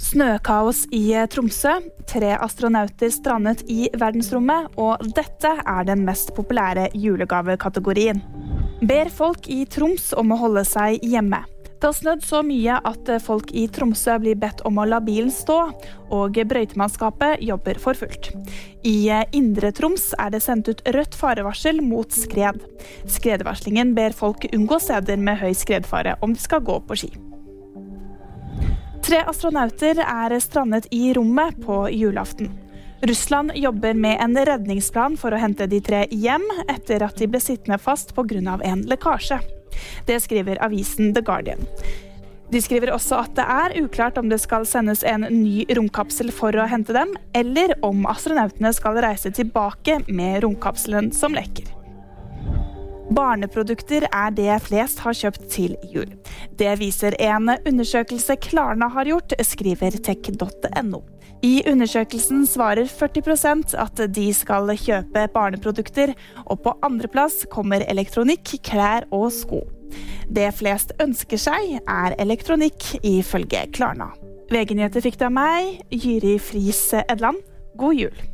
Snøkaos i Tromsø, tre astronauter strandet i verdensrommet, og dette er den mest populære julegavekategorien. Ber folk i Troms om å holde seg hjemme. Det har snødd så mye at folk i Tromsø blir bedt om å la bilen stå, og brøytemannskapet jobber for fullt. I Indre Troms er det sendt ut rødt farevarsel mot skred. Skredvarslingen ber folk unngå steder med høy skredfare om de skal gå på ski. Tre astronauter er strandet i rommet på julaften. Russland jobber med en redningsplan for å hente de tre hjem, etter at de ble sittende fast pga. en lekkasje. Det skriver avisen The Guardian. De skriver også at det er uklart om det skal sendes en ny romkapsel for å hente dem, eller om astronautene skal reise tilbake med romkapselen som lekker. Barneprodukter er det flest har kjøpt til jul. Det viser en undersøkelse Klarna har gjort, skriver tech.no. I undersøkelsen svarer 40% at de skal kjøpe barneprodukter, og på andreplass kommer elektronikk, klær og sko. Det flest ønsker seg, er elektronikk, ifølge Klarna. VG-nyheter fikk det av meg, Jyri Friis Edland. God jul.